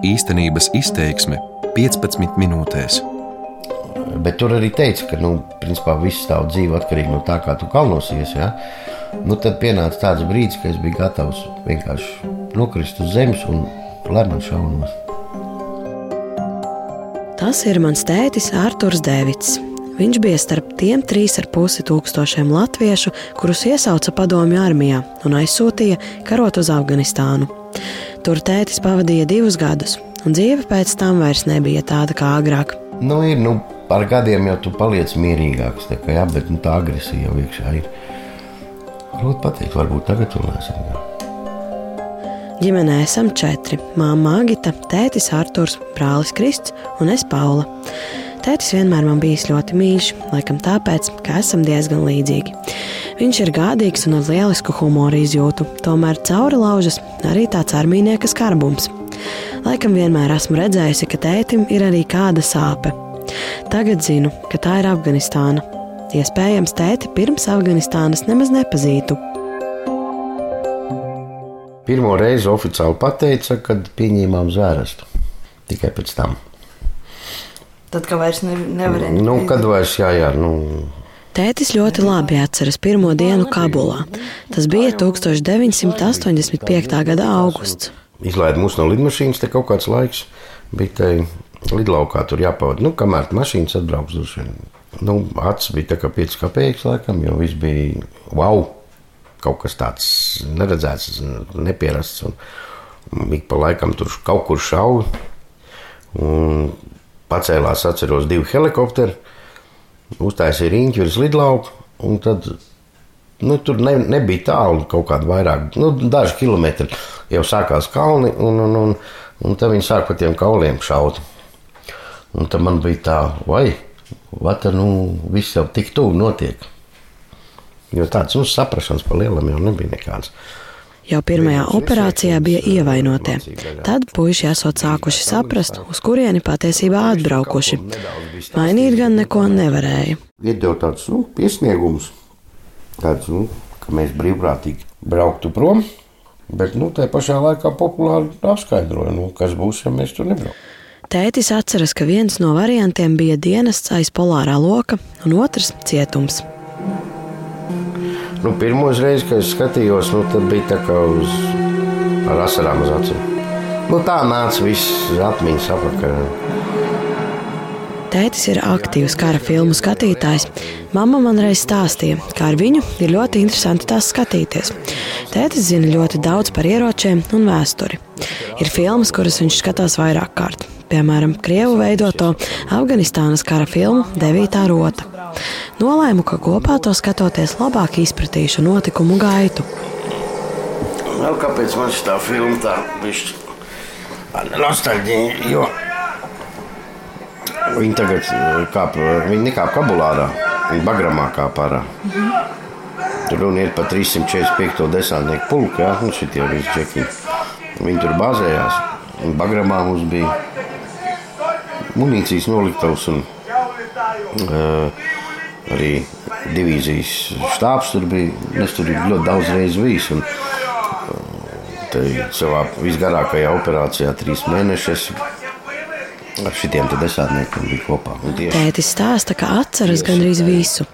Īstenības izteiksme 15 minūtēs. Bet tur arī teica, ka nu, principā, viss tā dzīve atkarīga no tā, kā tu kalnosies. Ja? Nu, tad pienāca tāds brīdis, kad es biju gatavs vienkārši nokrist uz zemes un lemot šaunos. Tas ir mans tētis Arthurs Dēvids. Viņš bija starp tiem 3,5 tūkstošiem latviešu, kurus iesauca padomju armijā un aizsūtīja karot uz Afganistānu. Tur tētis pavadīja divus gadus, un dzīve pēc tam vairs nebija tāda kā agrāk. Nu, ir, nu, par gadiem jau tu paliec mierīgāks, tā, kā, jā, bet nu, tā agresija jau iekšā ir. Grūti pateikt, varbūt tagad vēl esam. Jā. Ģimenē esam četri - māma Agita, tētis Arturs, brālis Krists un es Paula. Tētis vienmēr man bijis ļoti mīļš, laikam tāpēc, ka esam diezgan līdzīgi. Viņš ir gādīgs un ar lielisku humoru izjūtu, tomēr cauri laužas arī tāds armīnieka skarbums. Laikam vienmēr esmu redzējusi, ka tētim ir arī kāda sāpe. Tagad zinu, ka tā ir Afganistāna. Iespējams, tēti pirms Afganistānas nemaz nepazītu. Pirmo reizi oficiāli pateica, kad pieņēmām zvērestu. Tikai pēc tam. Tad, kad vairs ne, nevarēja. Nu, kad vairs jā, jā, nu, Tētis ļoti labi atceras pirmo dienu Kabulā. Tas bija 1985. gada augusts. izlaida mūs no lidmašīnas, te kaut kāds laiks bija tai lidlaukā tur jāpavada. Nu, kamēr mašīnas atbrauks droši vien. Nu, acis bija tā kā 5 kapeikas laikam, jo viss bija wow, kaut kas tāds neredzēts, nepierasts. Un, un ik pa laikam tur kaut kur šauja. Un pacēlās, atceros, divi helikopteri, uztaisīja riņķi virs lidlauka. Un tad nu, tur ne, nebija tālu, kaut kāda vairāk, nu, daži kilometri jau sākās kalni, un, un, un, un tad viņi sāk pa tiem kauliem šaut. Un tad man bija tā, vai, tā, nu, viss jau tik tuvu notiek. Jo tāds nu, saprašanas par lielam jau nebija nekāds. Jau pirmajā operācijā bija ievainotie. Tad puiši esot sākuši saprast, uz kurieni patiesībā atbraukuši. Mainīt gan neko nevarēja. Iedod tāds nu, piesniegums, tāds, nu, ka mēs brīvprātīgi brauktu prom. Bet nu, tajā pašā laikā populāri apskaidroja, nu, kas būs, ja mēs tur nebrauksim. Tētis atceras, ka viens no variantiem bija dienests aiz polārā loka, un otrs - cietums. Nu, Pirmā reize, kad es skatījos, nu, tad bija tā kā uz ar asarām uz acīm. Nu, tā nāca viss atmiņas apakaļ. Tētis ir aktīvs kara filmu skatītājs. Mama man reiz stāstīja, ka ar viņu ir ļoti interesanti tās skatīties. Tētis zina ļoti daudz par ieročiem un vēsturi. Ir filmas, kuras viņš skatās vairāk kārt. Piemēram, Krievu veidoto Afganistānas kara filmu Devītā rota. Nolēmu, ka kopā to skatoties labāk izpratīšu notikumu gaitu. Vēl kāpēc man šī filma tā bišķi nostalģija, jo viņi tagad eh, kāp, viņi nekāp kabulārā, viņi bagramā kāp ārā. Tur runa ir par 345. desantnieku pulku, jā, un šitie visi džekiņi. Viņi tur bāzējās, bagramā mums bija munīcijas noliktavs un uh, arī divīzijas štābs tur bija. Es tur ļoti daudz reizu bijis. Un, Te savā visgarākajā operācijā trīs mēnešus ar šitiem desmitniekiem bija kopā. Tētis stāsta, ka atceras gandrīz visu.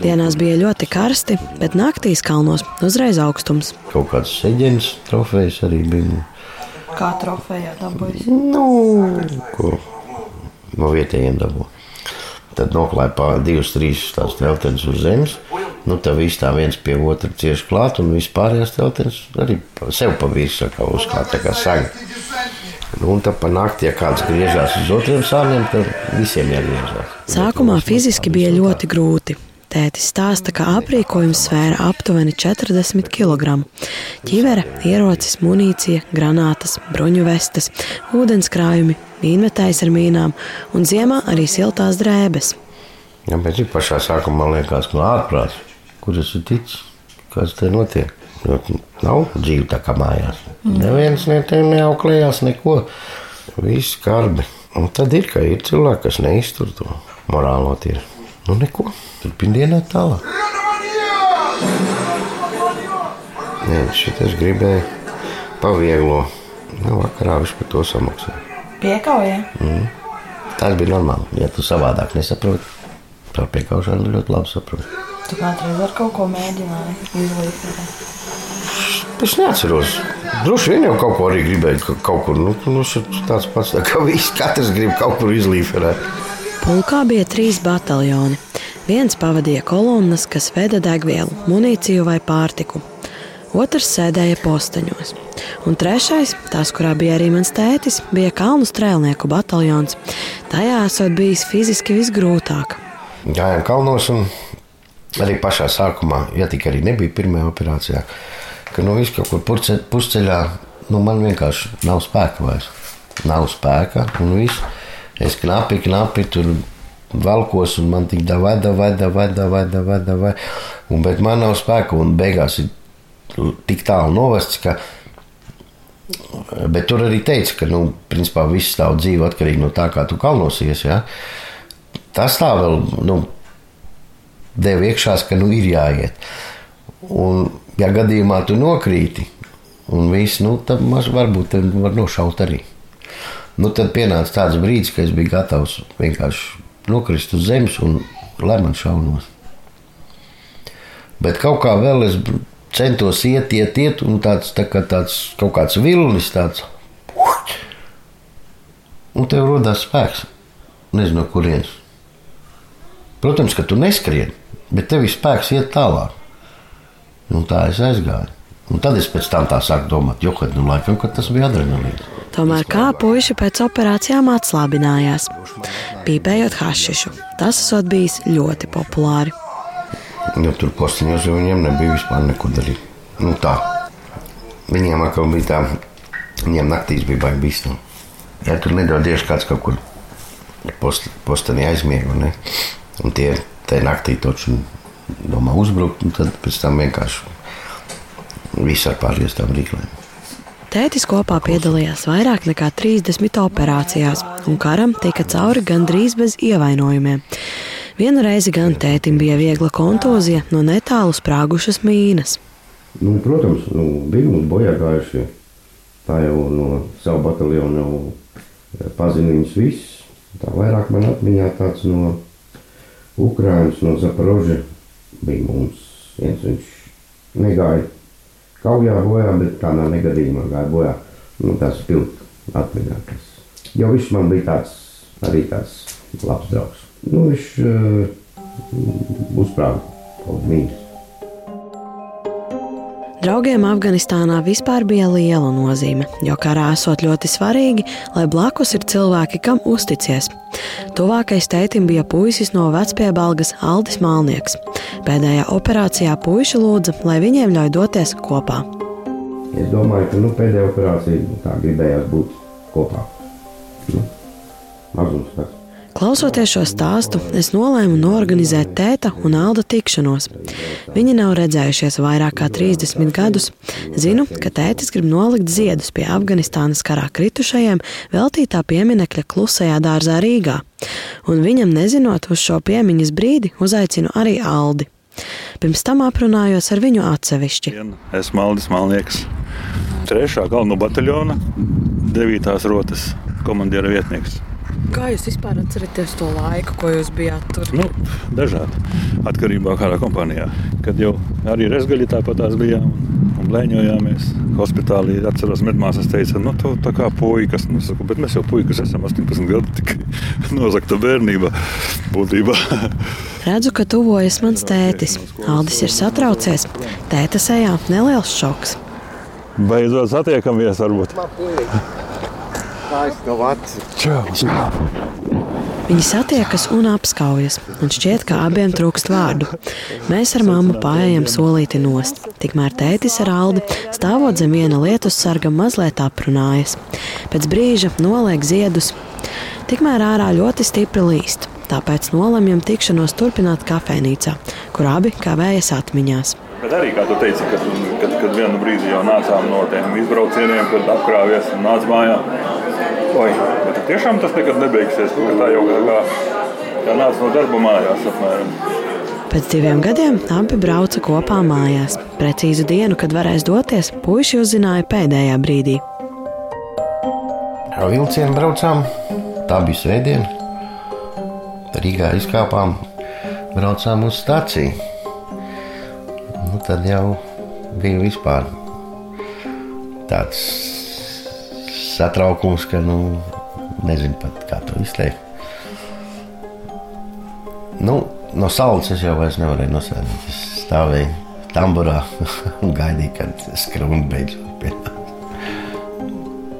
Dienās bija ļoti karsti, bet naktīs kalnos uzreiz augstums. kaut kāds seģenis, trofejs arī bija. Kā trofejā dabūjis. Nu, ko no vietējiem dabū. Tad noklāja pār divas, trīs tās teltenes uz zemes. Nu, tā viss tā viens pie otra cieši klāt, un viss pārējās teltenes arī sev pa visu uzklāt, tā kā saga. Nu, un tad pa nakti, ja kāds griežās uz otriem sāniem, tad visiem jāgriežās. Sākumā fiziski bija ļoti grūti. Tētis stāsta, ka aprīkojums svēra aptuveni 40 kg. Ķivere, ierocis, munīcija, granātas, bruņu vestes, ūdenskrājumi, mīnmetējs ar mīnām un ziemā arī siltās drēbes. Jā, bet cik pašā sākumā liekas, ka no ārprāts, kur es ticis, kas te notiek. Jo nav dzīve tā kā mājās. Neviens ne te neauklējās neko. Viss skarbi. Un tad ir, ka ir cilvēki, kas neiztur to morālo tīru. Nu, neko. Turpiniet tālāk. Nē, šeit es gribēju pavieglo Nu, vakarā viņš par to samaksāja. Piekauja. Tas bija normāli. Ja tu savādāk nesaproti, tad piekaušanu ļoti labi saproti. Tu kādreiz ar kaut ko mēģināji izlīdzināt. Es neatceros. Droši vien jau kaut ko arī gribēju. ka Kaut kur nu, nu, tāds pats, tā kā viss katrs grib kaut kur izlīferēt. Pulkā bija trīs bataljoni. Viens pavadīja kolonnas, kas veda degvielu, munīciju vai pārtiku. Otrs sēdēja posteņos. Un trešais, tas, kurā bija arī mans tētis, bija kalnu strēlnieku bataljons. Tajā esot bijis fiziski visgrūtāk. Gājām kalnos un arī pašā sākumā, ja tik arī nebija pirmajā operācijā, ka nu viss kaut kur pusceļā, nu man vienkārši nav spēka vairs. Nav spēka un viss. Es knapi, knapi tur valkos un man tik da vada, vada, vada, vada, vada, vada. Un, bet man nav spēka un beigās ir tik tālu novests, ka Bet tur arī teica, ka nu, principā, viss tā dzīve atkarīga no tā, kā tu kalnosies. Ja? Tas tā vēl nu, deva iekšā, ka nu, ir jāiet. Un, ja gadījumā tu nokrīti, un viss, nu, tad maz varbūt tev var nošaut arī. Nu, tad pienāca tāds brīdis, kad es biju gatavs vienkārši nokrist uz zemes un lai man šaunos. Bet kaut kā vēl es centos iet, iet, iet, un tāds, tā kā tāds kaut kāds vilnis, tāds. Un tev rodas spēks. Nezinu, no kurienes. Protams, ka tu neskrien, bet tev ir spēks iet tālāk. Nu, tā es aizgāju. Un tad es pēc tam tā sāku domāt, jo, kad, nu, laikam, kad tas bija adrenalīns. Tomēr kā puiši pēc operācijām atslābinājās, pīpējot hašišu. Tas esot bijis ļoti populāri. Jo tur postiņos jau viņiem nebija vispār neko darīt. Nu, tā. Viņiem atkal bija tā, viņiem naktīs bija baigi bīstami. Ja tur nedodies kāds kaut kur post, postenī aizmiega, ne? un tie te naktī taču domā uzbrukt, un tad pēc tam vienkārši viss ar pāriestām rīklēm. Tētis kopā piedalījās vairāk nekā 30 operācijās, un karam tika cauri gandrīz bez ievainojumiem. Vienu reizi gan tētim bija viegla kontūzija no netālu sprāgušas mīnas. Nu, protams, nu, bija mums bojā gājušie. Tā jau no savu bataljonu jau pazina viņus visus. Tā vairāk man atmiņā tāds no Ukrainas, no Zaporoža bija mums viens. Viņš negāja kaujā bojā, bet tādā negadījumā gāja bojā. Nu, tas pilns atmiņā. Tas. Jo viņš man bija tāds, arī tāds labs draugs. Nu, viņš uh, uzsprāga kaut mīnus. Draugiem Afganistānā vispār bija liela nozīme, jo karā esot ļoti svarīgi, lai blakus ir cilvēki, kam uzticies. Tuvākais tētim bija puisis no vecpiebalgas Aldis Malnieks. Pēdējā operācijā puiši lūdza, lai viņiem ļauj doties kopā. Es domāju, ka nu, pēdējā operācija tā gribējās būt kopā. Nu, mazums tāds. Klausoties šo stāstu, es nolēmu norganizēt tēta un Alda tikšanos. Viņi nav redzējušies vairāk kā 30 gadus. Zinu, ka tētis grib nolikt ziedus pie Afganistānas karā kritušajiem veltītā pieminekļa klusajā dārzā Rīgā. Un viņam nezinot uz šo piemiņas brīdi, uzaicinu arī Aldi. Pirms tam aprunājos ar viņu atsevišķi. Esmu Maldis Malnieks, 3. galvenā bataljona, 9. rotas komandiera vietnieks. Kā jūs vispār atceraties to laiku, ko jūs bijāt tur? Nu, dažādi. Atkarībā no kādā kompānijā. Kad jau arī rezgaļi tāpat bijām un blēņojāmies. Hospitālī atceros, medmāsas teica, nu, tu tā kā puikas. Nu, saku, bet mēs jau puikas esam 18 gadu, tikai nozagta bērnība būtībā. Redzu, ka tuvojas mans tētis. Aldis ir satraucies. Tēta sejā neliels šoks. Beidzot satiekamies varbūt. Čau! Viņi satiekas un apskaujas, un šķiet, ka abiem trūkst vārdu. Mēs ar mammu pārējām solīti nost. Tikmēr tētis ar Aldi stāvot zem viena lietus sarga mazliet aprunājas. Pēc brīža noliek ziedus. Tikmēr ārā ļoti stipri līst. Tāpēc nolemjam tikšanos turpināt kafejnīcā, kur abi kavējas atmiņās. Bet arī, kā tu teici, kad, kad, kad vienu brīdi jau nācām no tiem izbraucieniem, kad apkrāpjamies un nāc mājā. Oi, bet tiešām tas nekad nebeigsies. Tā jau kā, kā nāca no darba mājās apmēram. Pēc diviem gadiem abi brauca kopā mājās. Precīzu dienu, kad varēs doties, puiši uzzināja pēdējā brīdī. ar vilcienu braucām. Tā bija svētdiena. Rīgā izkāpām, braucām uz stāciju. Nu, tad jau bija vispār tāds satraukums, ka nu, nezinu pat, kā to izteikt. Nu, no saules es jau nevarēju nosēdēt. Es stāvēju tamburā un gaidīju, kad skrūna beidzot pienāks.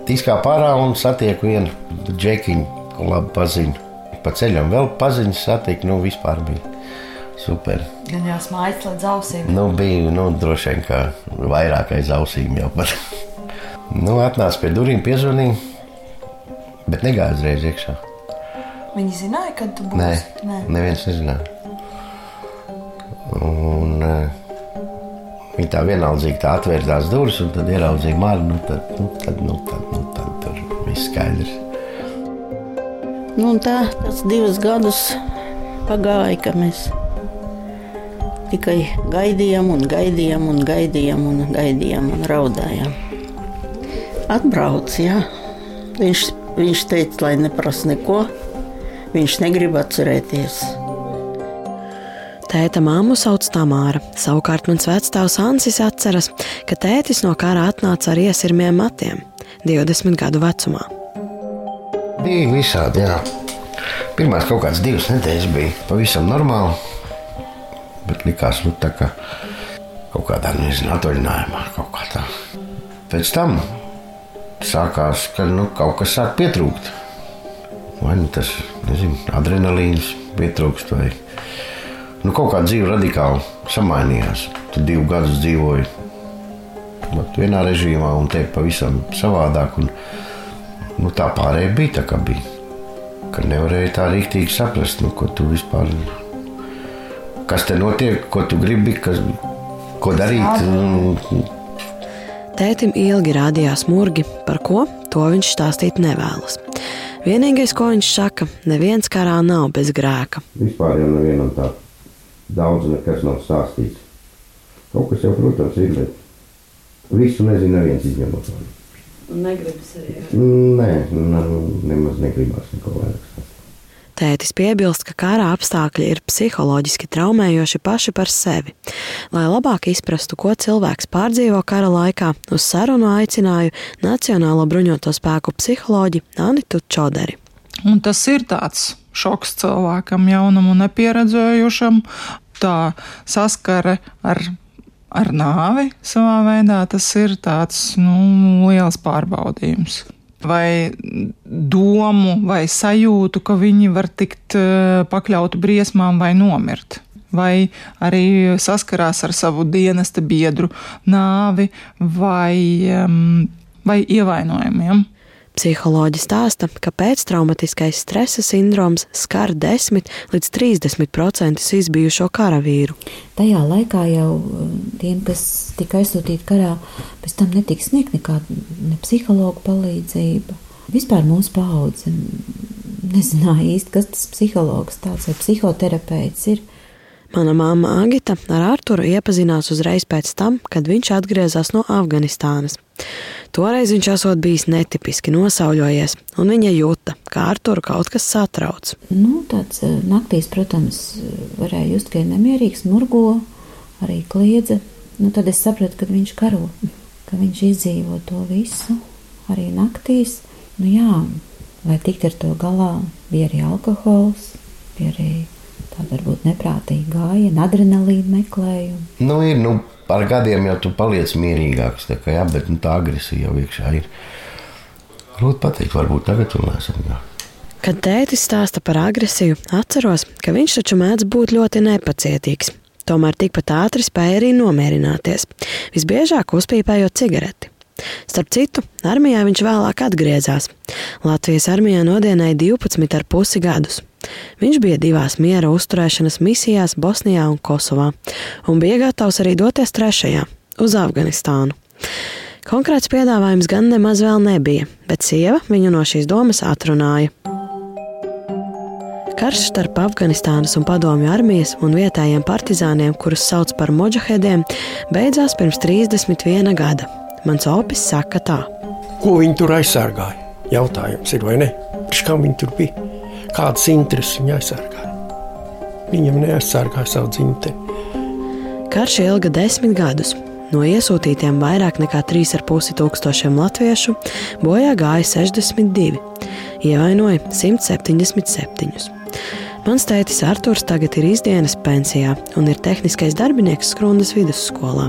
Tīskā pārā un satieku vienu džekiņu, ko labi paziņu. Pa ceļam vēl paziņas satiku, nu vispār bija super. Gan jau smaids līdz ausīm. Nu, bija nu, droši vien kā vairāk aiz ausīm jau pat. nu, atnāca pie durvīm, piezvanīja, bet negāja uzreiz iekšā. Viņi zināja, kad tu būsi. Nē, Nē. neviens nezināja. Un, uh, Viņa tā vienaldzīgi tā atvēra tās durvis, un tad ieraudzīja māru. Nu, tad, nu, tad, nu, tad, nu, tad tur viss skaidrs. Nu, un tā tas divus gadus pagāja, ka mēs tikai gaidījām, un gaidījām, un gaidījām, un gaidījām, un raudājām. Atbrauc, jā. Viņš, viņš teica, lai neprasa neko. Viņš negrib atcerēties. Tēta māmu sauc Tamāra. Savukārt mans vecāks Ansis atceras, ka tētis no kara atnāca ar iesirmiem matiem 20 gadu vecumā. Bija visādi, jā. Pirmās kaut kādas divas nedēļas bija pavisam normāli. Bet likās, nu, tā kā kaut kādā, nezinu, atvaļinājumā, kaut kā tā. Pēc tam sākās, ka nu, kaut kas sāk pietrūkt. Vai nu tas, nezinu, adrenalīns pietrūkst, vai nu, kaut kā dzīve radikāli samainījās. Tu divu gadus dzīvoji vat, vienā režīmā, un te pavisam savādāk. Un, nu, tā pārējai bija tā, kā bija. Ka nevarēja tā rīktīgi saprast, nu, ko tu vispār. Kas te notiek, ko tu gribi, kas, ko darīt. Un, Tētim ilgi rādījās murgi, par ko to viņš stāstīt nevēlas. Vienīgais, ko viņš saka, neviens karā nav bez grēka. vispār jau nevienam tā daudz nekas nav stāstīts. Kaut kas jau, protams, ir, bet visu nezinu neviens izņemot mani. Negribas arī. Nē, nu, nemaz negribas neko vairāk stāstīt. Tētis piebilst, ka kara apstākļi ir psiholoģiski traumējoši paši par sevi. Lai labāk izprastu, ko cilvēks pārdzīvo kara laikā, uz sarunu aicināju Nacionālo bruņoto spēku psiholoģi Anitu Čoderi. Un tas ir tāds šoks cilvēkam, jaunam un nepieredzējušam. Tā saskare ar, ar nāvi savā veidā, tas ir tāds nu, liels pārbaudījums. Vai domu, vai sajūtu, ka viņi var tikt eh, pakļauti briesmām vai nomirt. Vai arī saskarās ar savu dienesta biedru nāvi vai, vai ievainojumiem. Psiholoģi stāsta, ka pēctraumatiskais stresa sindroms skar 10 līdz 30% izbijušo karavīru. Tajā laikā jau uh, tiem, kas tika aizsūtīti karā, pēc tam netika sniegta nekāda ne psihologa palīdzība. Vispār mūsu paudze nezināja īsti, kas tas psihologs tāds vai psihoterapeits ir. Mana māma Agita ar Arturu iepazinās uzreiz pēc tam, kad viņš atgriezās no Afganistānas. Toreiz viņš esot bijis netipiski nosauļojies, un viņa jūta, ka Arturu kaut kas satrauc. Nu, tāds uh, naktīs, protams, varēja just, ka ir nemierīgs, murgo, arī kliedza. Nu, tad es sapratu, ka viņš karo, ka viņš izdzīvo to visu, arī naktīs. Nu, jā, lai tiktu ar to galā, bija arī alkohols, bija arī tāda varbūt neprātīga gājiena, adrenalīna meklējuma. Nu, ir, nu, ar gadiem jau tu paliec mierīgāks, kā, jā, bet nu, tā agresija jau iekšā ir. Grūti pateikt, varbūt tagad vēl esam. Jā. Kad tētis stāsta par agresiju, atceros, ka viņš taču mēdz būt ļoti nepacietīgs. Tomēr tikpat ātri spēja arī nomierināties, visbiežāk uzpīpējot cigareti. Starp citu, armijā viņš vēlāk atgriezās. Latvijas armijā nodienēja 12,5 gadus. Viņš bija divās miera uzturēšanas misijās Bosnijā un Kosovā, un bija gatavs arī doties trešajā, uz Afganistānu. Konkrēts piedāvājums gan nemaz vēl nebija, bet sieva viņu no šīs domas atrunāja. Karš starp Afganistānas un Padomju armijas un vietējiem partizāniem, kurus sauc par moģahediem, beidzās pirms 31 gada. Mans opis saka tā. Ko viņi tur aizsargāja? jautājums ir, vai ne? Priekš kā viņi tur bija? Kādas intereses viņi aizsargāja? Viņam neaizsargāja savu dzimteni. Karš ilga desmit gadus. No iesūtītiem vairāk nekā 3,5 tūkstošiem latviešu bojā gāja 62, ievainoja 177. Mans tētis Arthurs tagad ir izdienas pensijā un ir tehniskais darbinieks Skrundas vidusskolā.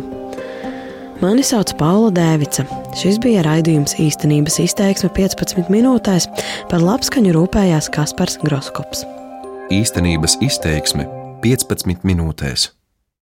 Mani sauc Paula Dēvica. Šis bija raidījums īstenības izteiksme 15 minūtēs, par labskaņu rūpējās Kaspars Groskops. Īstenības izteiksme 15 minūtēs.